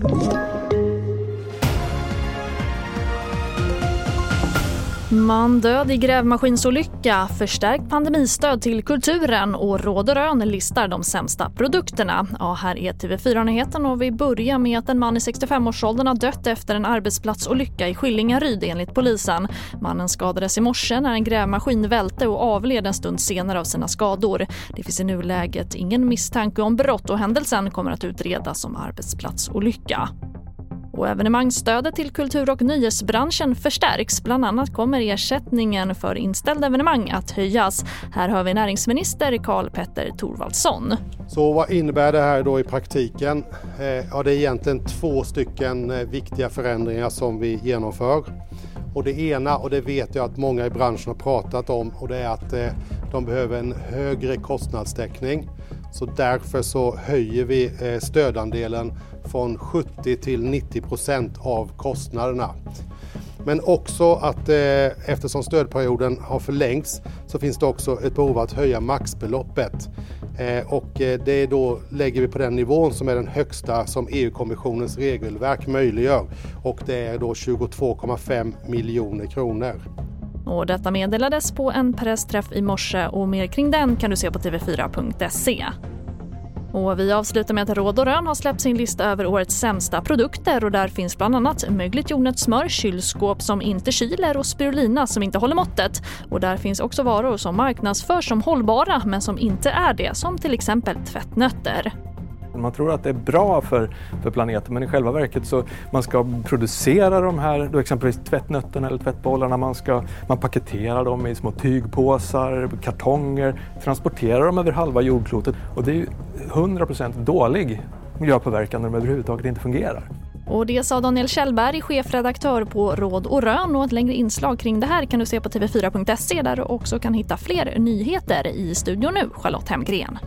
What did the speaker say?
Thank you. Man död i grävmaskinsolycka, förstärkt pandemistöd till kulturen och Råd och Rön listar de sämsta produkterna. Ja, här är TV4-nyheten och vi börjar med att en man i 65-årsåldern har dött efter en arbetsplatsolycka i Skillingaryd enligt polisen. Mannen skadades i morse när en grävmaskin välte och avled en stund senare av sina skador. Det finns i nuläget ingen misstanke om brott och händelsen kommer att utredas som arbetsplatsolycka. Och evenemangsstödet till kultur och nöjesbranschen förstärks. Bland annat kommer ersättningen för inställda evenemang att höjas. Här hör vi näringsminister Karl Petter Thorwaldsson. Så vad innebär det här då i praktiken? Eh, ja, det är egentligen två stycken eh, viktiga förändringar som vi genomför. Och det ena, och det vet jag att många i branschen har pratat om, och det är att eh, de behöver en högre kostnadstäckning. Så därför så höjer vi eh, stödandelen från 70 till 90 procent av kostnaderna. Men också att eh, eftersom stödperioden har förlängts så finns det också ett behov att höja maxbeloppet. Eh, och eh, det då lägger vi på den nivån som är den högsta som EU-kommissionens regelverk möjliggör och det är då 22,5 miljoner kronor. Och detta meddelades på en pressträff i morse och mer kring den kan du se på tv4.se. Och vi avslutar med att Råd och Rön har släppt sin lista över årets sämsta produkter och där finns bland annat mögligt jordnötssmör, kylskåp som inte kyler och spirulina som inte håller måttet. Och där finns också varor som marknadsförs som hållbara men som inte är det, som till exempel tvättnötter. Man tror att det är bra för, för planeten men i själva verket så man ska producera de här, då exempelvis tvättnötterna eller tvättbollarna, man, ska, man paketerar dem i små tygpåsar, kartonger, transporterar dem över halva jordklotet och det är ju 100% dålig miljöpåverkan när de överhuvudtaget inte fungerar. Och det sa Daniel Kjellberg, chefredaktör på Råd och Rön. Och ett längre inslag kring det här kan du se på tv4.se där du också kan hitta fler nyheter. I studion nu, Charlotte Hemgren.